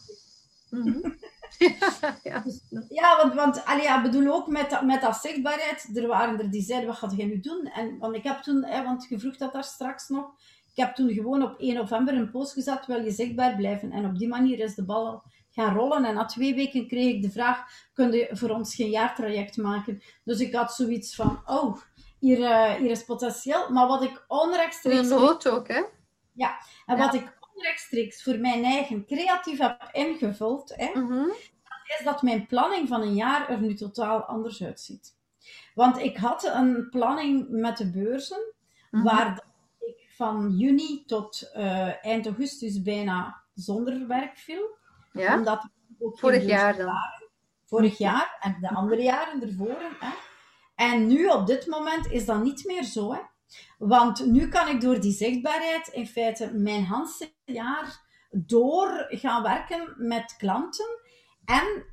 B: dus-
A: Mhm. ja.
B: Ja, want, want allee, ja, bedoel ook met, dat- met dat zichtbaarheid. Er waren er die zeiden, wat ga jij nu doen? En, want ik heb toen, hè, want je vroeg dat daar straks nog. Ik heb toen gewoon op 1 november een post gezet, wil je zichtbaar blijven? En op die manier is de bal gaan rollen. En na twee weken kreeg ik de vraag, kun je voor ons geen jaartraject maken? Dus ik had zoiets van, oh, hier, eh, hier is potentieel. Maar wat ik onrechtstreeks...
A: Een nood ook, hè?
B: En wat ik onrechtstreeks voor mijn eigen creatief heb ingevuld, hè,
A: Mhm.
B: is dat mijn planning van een jaar er nu totaal anders uitziet. Want ik had een planning met de beurzen,
A: Mhm.
B: waar ik van juni tot eh, eind augustus bijna zonder werk viel.
A: Ja?
B: Omdat ook
A: Vorig jaar dan.
B: waren. Vorig jaar en de andere jaren ervoor. Hè. En nu, op dit moment, is dat niet meer zo. Hè. Want nu kan ik door die zichtbaarheid in feite mijn hele jaar door gaan werken met klanten. En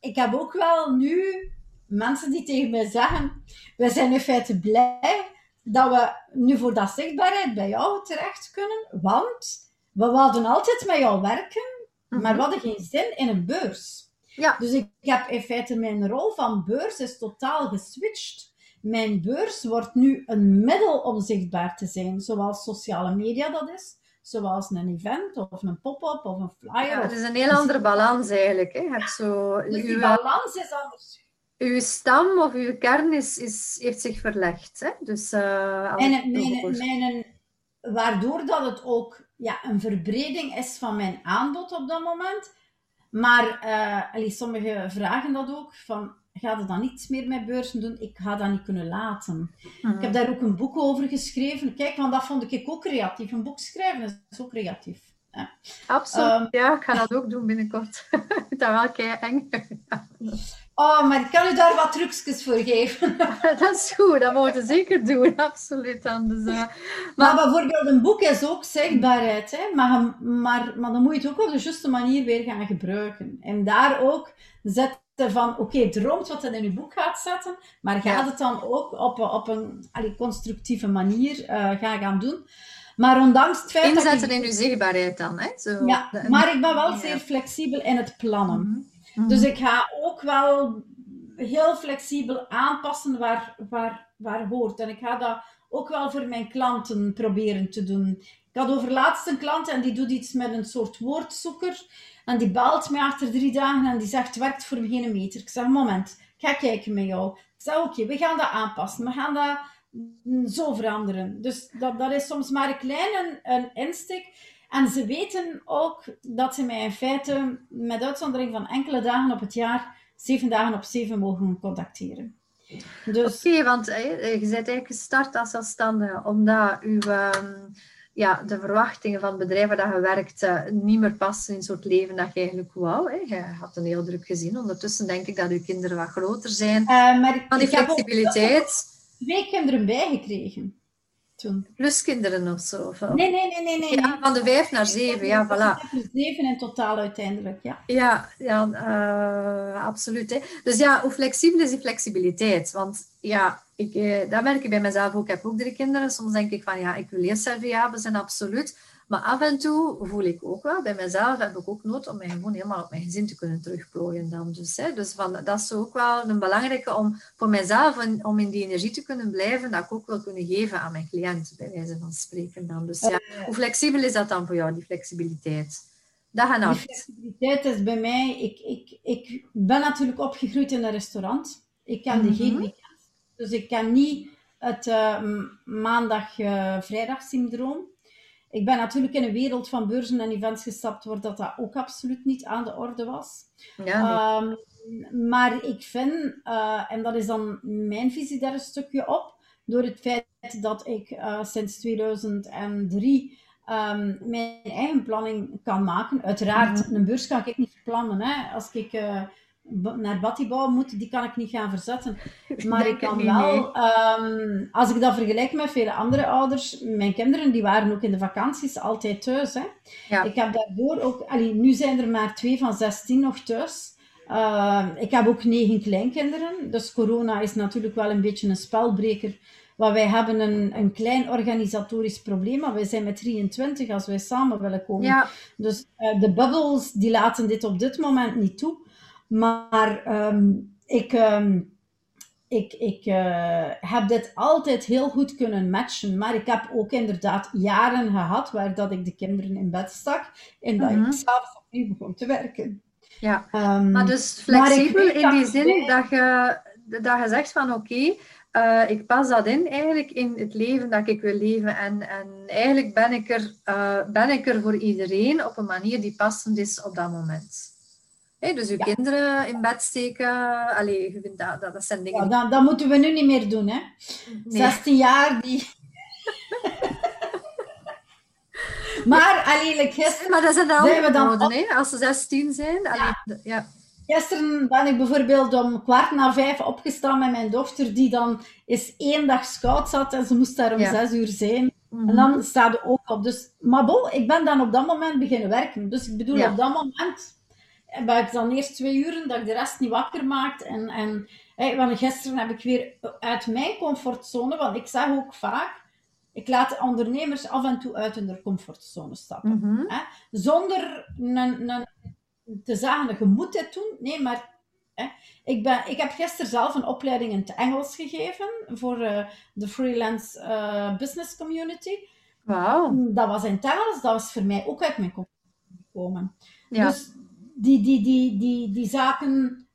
B: ik heb ook wel nu mensen die tegen mij zeggen: We zijn in feite blij dat we nu voor dat zichtbaarheid bij jou terecht kunnen, want we wilden altijd met jou werken, maar we
A: Mhm.
B: hadden geen zin in een beurs.
A: Ja.
B: Dus ik heb in feite mijn rol van beurs is totaal geswitcht. Mijn beurs wordt nu een middel om zichtbaar te zijn, zoals sociale media dat is, zoals een event of een pop-up of een flyer.
A: Ja, het is een heel andere balans eigenlijk. Hè. Je hebt zo,
B: Dus die
A: uw,
B: balans is anders.
A: uw stam of uw kern is, is, heeft zich verlegd. Hè. Dus, uh, als
B: Mijn,
A: het
B: mijn,
A: over-
B: mijn, waardoor dat het ook ja, een verbreding is van mijn aanbod op dat moment. Maar eh, allee, sommigen vragen dat ook, van, ga je dan niets meer met beurzen doen? Ik ga dat niet kunnen laten.
A: Mhm.
B: Ik heb daar ook een boek over geschreven. Kijk, want dat vond ik ook creatief. Een boek schrijven is ook creatief. Ja.
A: Absoluut.
B: Ehm,
A: ja, ik ga dat ook doen binnenkort. dat wel kei eng.
B: Oh, maar ik kan u daar wat trucjes voor geven.
A: dat is goed, dat mogen we zeker doen. Absoluut. Dan. Dus, eh,
B: Maar bijvoorbeeld een boek is ook zichtbaarheid, hè? Maar, maar, maar dan moet je het ook op de juiste manier weer gaan gebruiken. En daar ook zetten van, oké, droomt wat je in je boek gaat zetten, maar ga
A: Ja.
B: het dan ook op, een- op een allee, constructieve manier eh, gaan, gaan doen. Maar ondanks het feit dat
A: inzetten
B: ik...
A: in uw zichtbaarheid dan. Hè? Zo,
B: Ja, maar ik ben wel zeer flexibel in het plannen.
A: Mhm.
B: Dus ik ga ook wel heel flexibel aanpassen waar, waar, waar hoort. En ik ga dat ook wel voor mijn klanten proberen te doen. Ik had over laatst een klant en die doet iets met een soort woordzoeker. En die belt mij achter drie dagen en die zegt, het werkt voor me geen meter. Ik zeg, moment, ik ga kijken met jou. Ik zeg, oké, we gaan dat aanpassen. We gaan dat mm, zo veranderen. Dus dat, dat is soms maar een kleine een insteek. En ze weten ook dat ze mij in feite, met uitzondering van enkele dagen op het jaar, zeven dagen op zeven mogen contacteren. Dus
A: Oké, want je bent eigenlijk gestart als zelfstandige omdat ehm, ja, de verwachtingen van het bedrijf waar dat je werkt eh, niet meer passen in het soort leven dat je eigenlijk wou. Hè. Je had een heel druk gezin. Ondertussen denk ik dat uw kinderen wat groter zijn.
B: eh, maar ik,
A: Van die
B: ik heb ook
A: flexibiliteit,
B: twee kinderen bijgekregen toen.
A: plus kinderen of zo. Of,
B: Nee, nee, nee, nee. nee,
A: Ja, van de vijf naar zeven, ja, voilà.
B: Zeven in totaal uiteindelijk, ja.
A: Ja, ja eh, absoluut. Hè. Dus ja, hoe flexibel is die flexibiliteit? Want ja, ik, eh, dat merk ik bij mezelf ook. Ik heb ook drie kinderen. Soms denk ik van ja, ik wil eerst serviabel zijn, absoluut. Maar af en toe voel ik ook wel, bij mezelf heb ik ook nood om mij gewoon helemaal op mijn gezin te kunnen terugplooien dan. Dus, hè. dus van, dat is ook wel een belangrijke om voor mijzelf, en om in die energie te kunnen blijven, dat ik ook wil kunnen geven aan mijn cliënt, bij wijze van spreken dan. Dus ja, hoe flexibel is dat dan voor jou, die flexibiliteit? Dag en
B: Die
A: nacht.
B: flexibiliteit is bij mij... Ik, ik, ik ben natuurlijk opgegroeid in een restaurant. Ik kende
A: Mhm.
B: geen weekend. Dus ik ken niet het eh, maandag-vrijdag-syndroom. Ik ben natuurlijk in een wereld van beurzen en events gestapt waar dat, dat ook absoluut niet aan de orde was.
A: Ja.
B: Ehm, maar ik vind, eh, en dat is dan mijn visie daar een stukje op, door het feit dat ik eh, sinds 2003 ehm, mijn eigen planning kan maken. Uiteraard, een beurs kan ik niet verplannen. Hè. Als ik eh, naar Battibouw moet, die kan ik niet gaan verzetten. Maar ik kan wel, ehm, als ik dat vergelijk met vele andere ouders, mijn kinderen die waren ook in de vakanties altijd thuis. Hè.
A: Ja.
B: Ik heb daardoor ook, allee, nu zijn er maar twee van 16 nog thuis. Uh, ik heb ook negen kleinkinderen, dus corona is natuurlijk wel een beetje een spelbreker. Want wij hebben een, een klein organisatorisch probleem, maar wij zijn met 23 als wij samen willen komen.
A: Ja,
B: Dus uh, de bubbles die laten dit op dit moment niet toe. Maar um, ik, um, ik, ik uh, heb dit altijd heel goed kunnen matchen. Maar ik heb ook inderdaad jaren gehad waar dat ik de kinderen in bed stak en dat
A: Mhm.
B: ik s'avonds opnieuw begon te werken.
A: ja.
B: Um,
A: Maar dus
B: ik
A: flexibel in die
B: ik
A: zin dat je, dat je zegt van oké, eh, ik pas dat in eigenlijk in het leven dat ik wil leven. En, en eigenlijk ben ik, er, eh, ben ik er voor iedereen op een manier die passend is op dat moment. Dus je
B: Ja.
A: kinderen in bed steken, allee, je vindt dat, dat, dat zijn dingen
B: ja, dat, dat moeten we nu niet meer doen, hè.
A: Nee.
B: 16 jaar, die... maar, allelijk, gisteren,
A: Maar dat zijn de
B: Zijn we dan op-?
A: Als ze 16 zijn. Allee, ja.
B: gisteren ben ik bijvoorbeeld om kwart na vijf opgestaan met mijn dochter, die dan eens één dag scout zat en ze moest daar om
A: Ja.
B: zes uur zijn. En dan staat er ook op. Dus, maar bon, ik ben dan op dat moment beginnen werken. Dus ik bedoel, op dat moment ben ik dan eerst twee uren dat ik de rest niet wakker maakt. En, en want gisteren heb ik weer uit mijn comfortzone, want ik zeg ook vaak, ik laat ondernemers af en toe uit hun comfortzone stappen.
A: Mhm.
B: hè? Zonder een, een, te zeggen, je moet dit doen. Nee, maar hè? Ik, ben, ik heb gisteren zelf een opleiding in het Engels gegeven voor eh, de freelance eh, business community.
A: Wauw.
B: Dat was in het Engels, dat was voor mij ook uit mijn comfortzone gekomen.
A: Ja.
B: Dus die, die, die, die, die zaken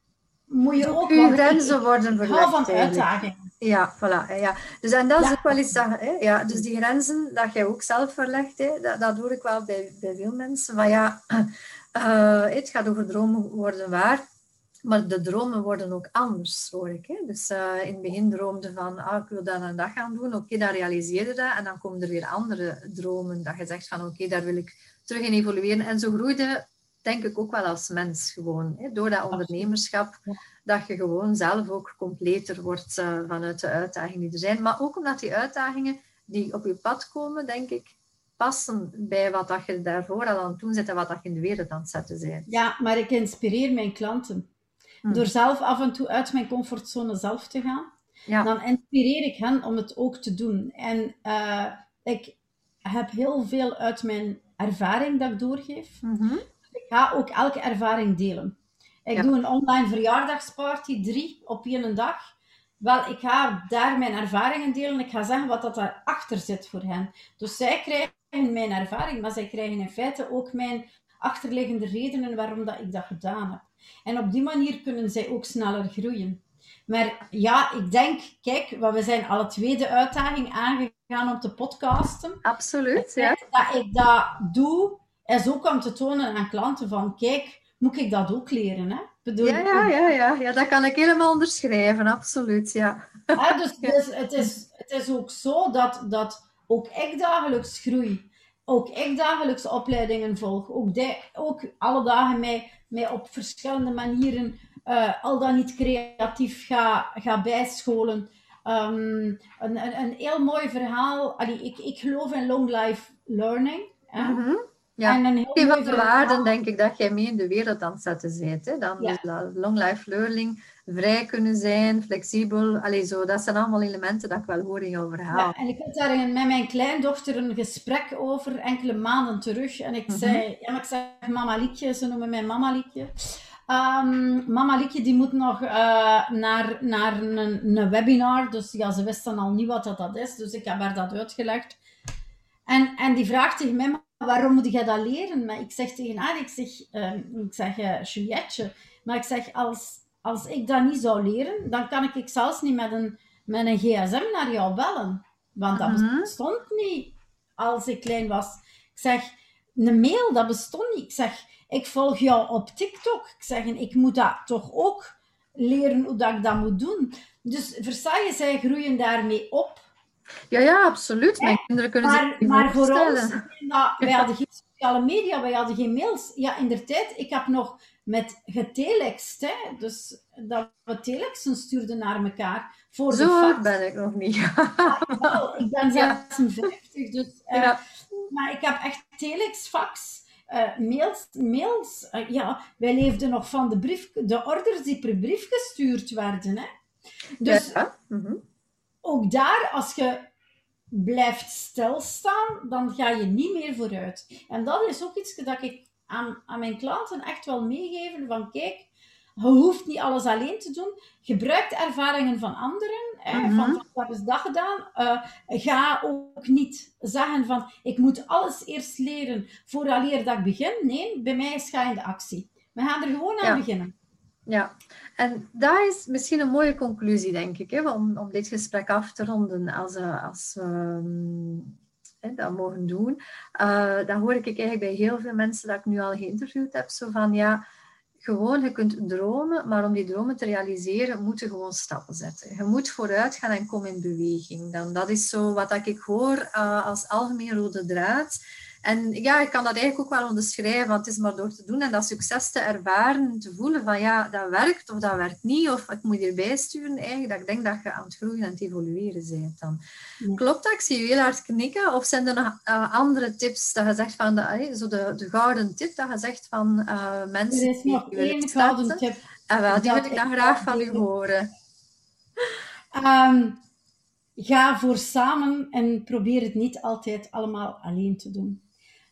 B: moet je ook...
A: Uw grenzen worden
B: hou
A: verlegd
B: van
A: eigenlijk.
B: uitdagingen.
A: Ja, voilà. Ja. Dus, en dat is ook wel iets dat, hè, ja, dus die grenzen dat jij ook zelf verlegt, hè, dat, dat hoor ik wel bij, bij veel mensen. Van ja, eh, het gaat over dromen worden waar, maar de dromen worden ook anders, hoor ik. Hè. Dus eh, in het begin droomde van, ah, ik wil dat en dat gaan doen. Oké, dan realiseer je dat. En dan komen er weer andere dromen, dat je zegt van, oké, daar wil ik terug in evolueren. En zo groeide, denk ik, ook wel als mens gewoon. Hè, door dat ondernemerschap, dat je gewoon zelf ook completer wordt eh, vanuit de uitdagingen die er zijn. Maar ook omdat die uitdagingen die op je pad komen, denk ik, passen bij wat dat je daarvoor al aan het doen zit en wat dat je in de wereld aan het zetten bent.
B: Ja, maar ik inspireer mijn klanten.
A: Hm.
B: Door zelf af en toe uit mijn comfortzone zelf te gaan,
A: Ja.
B: dan inspireer ik hen om het ook te doen. En eh, ik heb heel veel uit mijn ervaring dat ik doorgeef.
A: Mhm.
B: Ik ga ook elke ervaring delen. Ik
A: Ja.
B: doe een online verjaardagsparty, drie op één dag. Wel, ik ga daar mijn ervaringen delen. Ik ga zeggen wat dat daarachter zit voor hen. Dus zij krijgen mijn ervaring, maar zij krijgen in feite ook mijn achterliggende redenen waarom dat ik dat gedaan heb. En op die manier kunnen zij ook sneller groeien. Maar ja, ik denk, kijk, we zijn alle twee de uitdaging aangegaan om te podcasten.
A: Absoluut, ja.
B: dat ik dat doe, is ook om te tonen aan klanten van, kijk, moet ik dat ook leren, hè? Bedoel,
A: Ja, ja, ja, ja, ja, dat kan ik helemaal onderschrijven, absoluut, ja.
B: hè, dus dus het, is, het is ook zo dat, dat ook ik dagelijks groei. Ook ik dagelijks opleidingen volg. Ook, die, ook alle dagen mij, mij op verschillende manieren eh, al dan niet creatief ga, ga bijscholen. Ehm, een, een, een heel mooi verhaal. Allee, ik, ik geloof in long life learning.
A: Mhm. Ja.
B: En een heel
A: van de waarden, denk ik, dat jij mee in de wereld aan het zetten bent. Hè? Dan
B: Ja.
A: dat long life learning, vrij kunnen zijn, flexibel. Allee, zo, dat zijn allemaal elementen dat ik wel hoor in jouw verhaal.
B: Ja, en ik had daar met mijn kleindochter een gesprek over, enkele maanden terug. En ik
A: Mhm.
B: zei, ja, maar ik zeg Mama Liekje, ze noemen mij Mama Liekje. Ehm, Mama Liekje die moet nog eh, naar, naar een, een webinar, dus ja, ze wist dan al niet wat dat, dat is, dus ik heb haar dat uitgelegd. En, en die vraagt tegen mij, "Maar waarom moet jij dat leren? Maar ik zeg tegen haar, ik zeg, ehm, ik zeg eh, Julietje, maar ik zeg, als, als ik dat niet zou leren, dan kan ik, ik zelfs niet met een, met een gsm naar jou bellen. Want dat
A: Mhm.
B: bestond niet als ik klein was. Ik zeg, een mail, dat bestond niet. Ik zeg, ik volg jou op TikTok. Ik zeg, ik moet dat toch ook leren hoe dat ik dat moet doen. Dus versta je, zij groeien daarmee op.
A: Ja, ja, absoluut. Mijn kinderen kunnen zich
B: Maar,
A: niet
B: maar voor ons, dat, wij hadden geen sociale media, wij hadden geen mails. Ja, in der tijd, ik heb nog met getelext, hè. Dus dat we telexen stuurden naar elkaar. Voor de
A: Zo
B: fax.
A: ben ik nog niet.
B: Wel, ik ben
A: Ja.
B: 56, dus... eh,
A: Ja.
B: Maar ik heb echt telex, fax, eh, mails. mails eh, ja, wij leefden nog van de, brief, de orders die per brief gestuurd werden. Hè. Dus
A: Ja. Mhm.
B: Ook daar, als je blijft stilstaan, dan ga je niet meer vooruit. En dat is ook iets dat ik aan, aan mijn klanten echt wel meegeven van kijk, je hoeft niet alles alleen te doen. Gebruik de ervaringen van anderen. Hè,
A: Mhm.
B: van, van, wat is dat gedaan? Eh, ga ook niet zeggen van ik moet alles eerst leren vooraleer dat ik begin. Nee, bij mij is ga in de actie. We gaan er gewoon aan
A: Ja.
B: beginnen.
A: Ja, en dat is misschien een mooie conclusie, denk ik, hè, om, om dit gesprek af te ronden als, eh, als we ehm, hè, dat mogen doen. Eh dat hoor ik eigenlijk bij heel veel mensen dat ik nu al geïnterviewd heb, zo van ja, gewoon, je kunt dromen, maar om die dromen te realiseren, moet je gewoon stappen zetten. Je moet vooruit gaan en kom in beweging. Dan, dat is zo wat ik hoor eh, als algemeen rode draad. En ja, ik kan dat eigenlijk ook wel onderschrijven, want het is maar door te doen en dat succes te ervaren, te voelen van ja, dat werkt of dat werkt niet, of ik moet hierbij sturen, eigenlijk, dat ik denk dat je aan het groeien en het evolueren bent dan. Klopt dat? Ik zie je heel hard knikken. Of zijn er nog uh, andere tips dat je zegt van, de, zo de, de gouden tip, dat je zegt van uh, mensen...
B: Er is nog één gouden tip.
A: En wel, die wil ik dan graag van u horen.
B: Um, ga voor samen en probeer het niet altijd allemaal alleen te doen.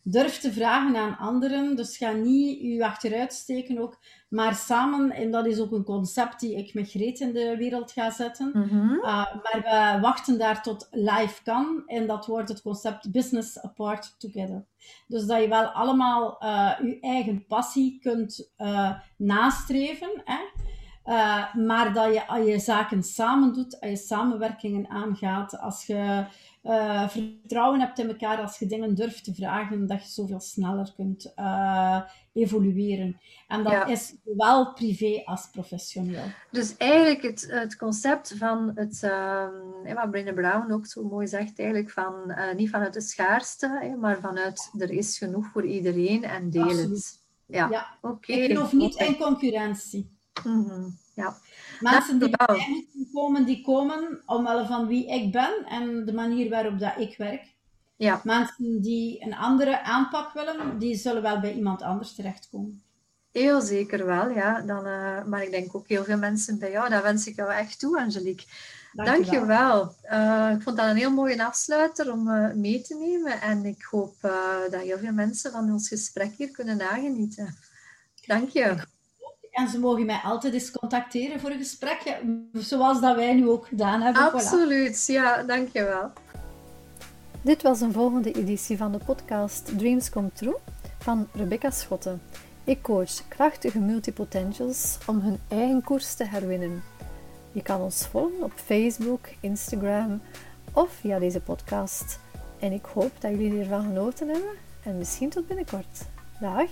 B: Durf te vragen aan anderen, dus ga niet je achteruit steken ook, maar samen, en dat is ook een concept die ik met Greet in de wereld ga zetten.
A: Mhm.
B: Uh, maar we wachten daar tot live kan, en dat wordt het concept Business Apart Together. Dus dat je wel allemaal uh, je eigen passie kunt uh, nastreven, hè? Uh, maar dat je als je zaken samen doet, als je samenwerkingen aangaat, als je uh, vertrouwen hebt in elkaar, als je dingen durft te vragen, dat je zoveel sneller kunt uh, evolueren. En dat
A: Ja.
B: is zowel privé als professioneel.
A: Dus eigenlijk het, het concept van het, ehm, wat Brené Brown ook zo mooi zegt, eigenlijk van eh, niet vanuit de schaarste, maar vanuit er is genoeg voor iedereen en deel het. Ja,
B: Ja.
A: oké.
B: Ik geloof niet in concurrentie.
A: Mhm, Ja,
B: Mensen die bij mij moeten komen, die komen omwille van wie ik ben en de manier waarop dat ik werk.
A: ja.
B: Mensen die een andere aanpak willen, die zullen wel bij iemand anders terechtkomen.
A: Heel zeker wel, ja. Dan, eh, maar ik denk ook heel veel mensen bij jou. Dat wens ik jou echt toe, Angelique. Dank je wel. Eh, ik vond dat een heel mooie afsluiter om eh, mee te nemen. En ik hoop dat heel veel mensen van ons gesprek hier kunnen nagenieten. Dank je.
B: En ze mogen mij altijd eens contacteren voor een gesprek, zoals dat wij nu ook gedaan hebben. Voilà.
A: Absoluut, ja, dank je wel. Dit was een volgende editie van de podcast Dreams Come True van Rebecca Schotten. Ik coach krachtige multipotentials om hun eigen koers te herwinnen. Je kan ons volgen op Facebook, Instagram of via deze podcast. En ik hoop dat jullie hiervan genoten hebben en misschien tot binnenkort. Dag!